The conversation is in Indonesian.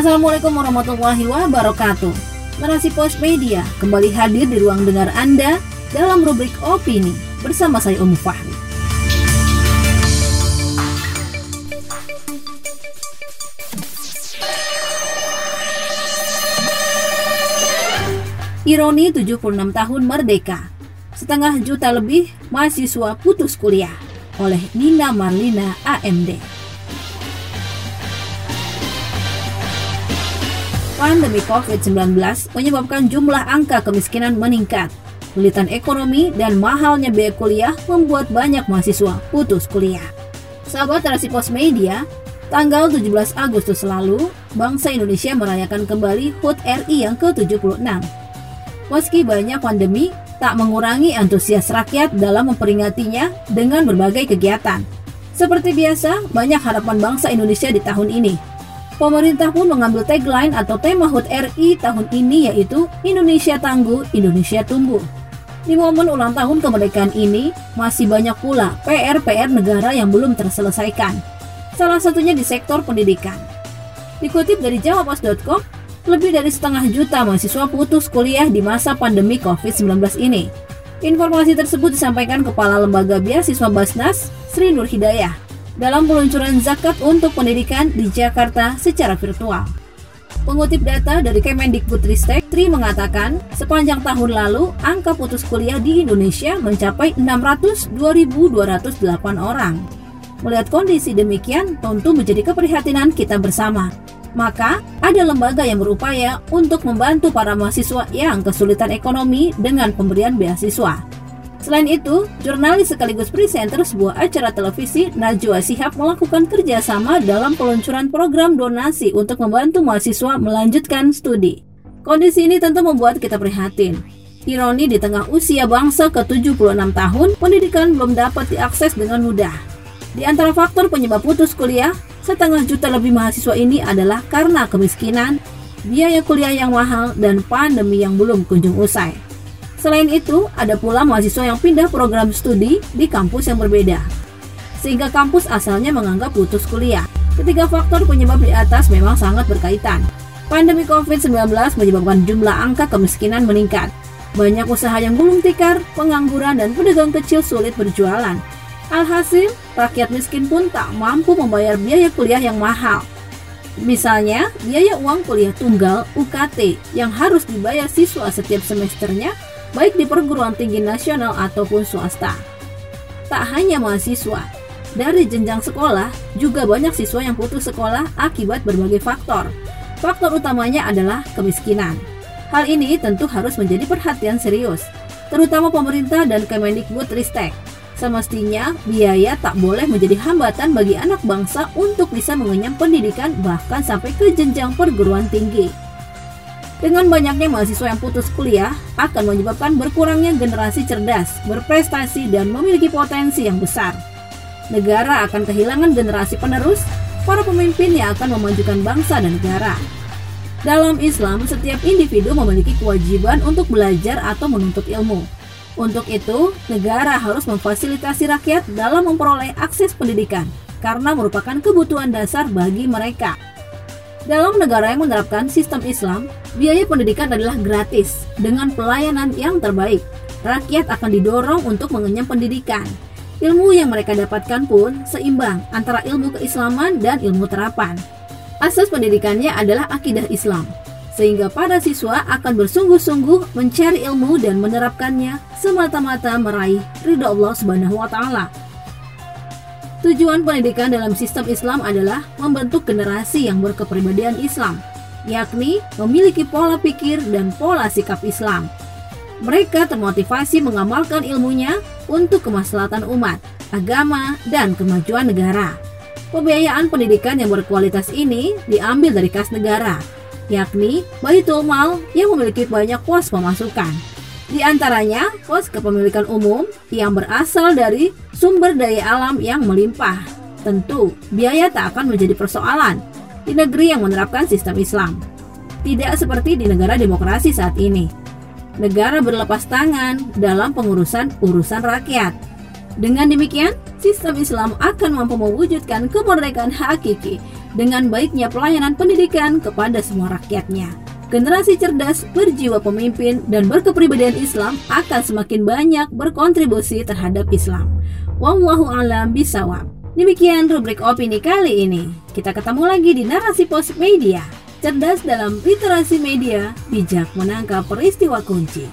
Assalamualaikum warahmatullahi wabarakatuh. Narasi Pos Media kembali hadir di ruang dengar Anda dalam rubrik opini bersama saya Umu Fahri. Ironi 76 tahun merdeka. Setengah juta lebih mahasiswa putus kuliah oleh Nina Marlina AMD. Pandemi COVID-19 menyebabkan jumlah angka kemiskinan meningkat. Kesulitan ekonomi dan mahalnya biaya kuliah membuat banyak mahasiswa putus kuliah. Sahabat Terasi Pos Media, tanggal 17 Agustus lalu, bangsa Indonesia merayakan kembali HUT RI yang ke-76 Meski banyak pandemi, tak mengurangi antusias rakyat dalam memperingatinya dengan berbagai kegiatan. Seperti biasa, banyak harapan bangsa Indonesia di tahun ini. Pemerintah pun mengambil tagline atau tema HUT RI tahun ini yaitu Indonesia Tangguh, Indonesia Tumbuh. Di momen ulang tahun kemerdekaan ini, masih banyak pula PR-PR negara yang belum terselesaikan. Salah satunya di sektor pendidikan. Dikutip dari jawabos.com, lebih dari setengah juta mahasiswa putus kuliah di masa pandemi COVID-19 ini. Informasi tersebut disampaikan Kepala Lembaga Beasiswa Basnas, Sri Nur Hidayah, dalam peluncuran zakat untuk pendidikan di Jakarta secara virtual. Pengutip data dari Kemendikbudristek, Tri mengatakan, sepanjang tahun lalu, angka putus kuliah di Indonesia mencapai 602.208 orang. Melihat kondisi demikian, tentu menjadi keprihatinan kita bersama maka ada lembaga yang berupaya untuk membantu para mahasiswa yang kesulitan ekonomi dengan pemberian beasiswa. Selain itu, jurnalis sekaligus presenter sebuah acara televisi Najwa Sihab melakukan kerjasama dalam peluncuran program donasi untuk membantu mahasiswa melanjutkan studi. Kondisi ini tentu membuat kita prihatin. Ironi di tengah usia bangsa ke-76 tahun, pendidikan belum dapat diakses dengan mudah. Di antara faktor penyebab putus kuliah, setengah juta lebih mahasiswa ini adalah karena kemiskinan, biaya kuliah yang mahal, dan pandemi yang belum kunjung usai. Selain itu, ada pula mahasiswa yang pindah program studi di kampus yang berbeda, sehingga kampus asalnya menganggap putus kuliah. Ketiga faktor penyebab di atas memang sangat berkaitan. Pandemi COVID-19 menyebabkan jumlah angka kemiskinan meningkat. Banyak usaha yang gulung tikar, pengangguran, dan pedagang kecil sulit berjualan. Alhasil, rakyat miskin pun tak mampu membayar biaya kuliah yang mahal. Misalnya, biaya uang kuliah tunggal UKT yang harus dibayar siswa setiap semesternya, baik di perguruan tinggi nasional ataupun swasta. Tak hanya mahasiswa, dari jenjang sekolah juga banyak siswa yang putus sekolah akibat berbagai faktor. Faktor utamanya adalah kemiskinan. Hal ini tentu harus menjadi perhatian serius, terutama pemerintah dan Kemendikbudristek Semestinya, biaya tak boleh menjadi hambatan bagi anak bangsa untuk bisa mengenyam pendidikan bahkan sampai ke jenjang perguruan tinggi. Dengan banyaknya mahasiswa yang putus kuliah, akan menyebabkan berkurangnya generasi cerdas, berprestasi, dan memiliki potensi yang besar. Negara akan kehilangan generasi penerus, para pemimpin yang akan memajukan bangsa dan negara. Dalam Islam, setiap individu memiliki kewajiban untuk belajar atau menuntut ilmu. Untuk itu, negara harus memfasilitasi rakyat dalam memperoleh akses pendidikan karena merupakan kebutuhan dasar bagi mereka. Dalam negara yang menerapkan sistem Islam, biaya pendidikan adalah gratis dengan pelayanan yang terbaik. Rakyat akan didorong untuk mengenyam pendidikan. Ilmu yang mereka dapatkan pun seimbang antara ilmu keislaman dan ilmu terapan. Asas pendidikannya adalah akidah Islam, sehingga para siswa akan bersungguh-sungguh mencari ilmu dan menerapkannya semata-mata meraih ridho Allah Subhanahu wa taala. Tujuan pendidikan dalam sistem Islam adalah membentuk generasi yang berkepribadian Islam, yakni memiliki pola pikir dan pola sikap Islam. Mereka termotivasi mengamalkan ilmunya untuk kemaslahatan umat, agama, dan kemajuan negara. Pembiayaan pendidikan yang berkualitas ini diambil dari kas negara, yakni Baitul Mal yang memiliki banyak pos pemasukan. Di antaranya, pos kepemilikan umum yang berasal dari sumber daya alam yang melimpah. Tentu, biaya tak akan menjadi persoalan di negeri yang menerapkan sistem Islam. Tidak seperti di negara demokrasi saat ini. negara berlepas tangan dalam pengurusan urusan rakyat. Dengan demikian, sistem Islam akan mampu mewujudkan kemerdekaan hakiki dengan baiknya pelayanan pendidikan kepada semua rakyatnya. Generasi cerdas, berjiwa pemimpin, dan berkepribadian Islam akan semakin banyak berkontribusi terhadap Islam. Wallahu alam bisawab. Demikian rubrik opini kali ini. Kita ketemu lagi di narasi pos media. Cerdas dalam literasi media, bijak menangkap peristiwa kunci.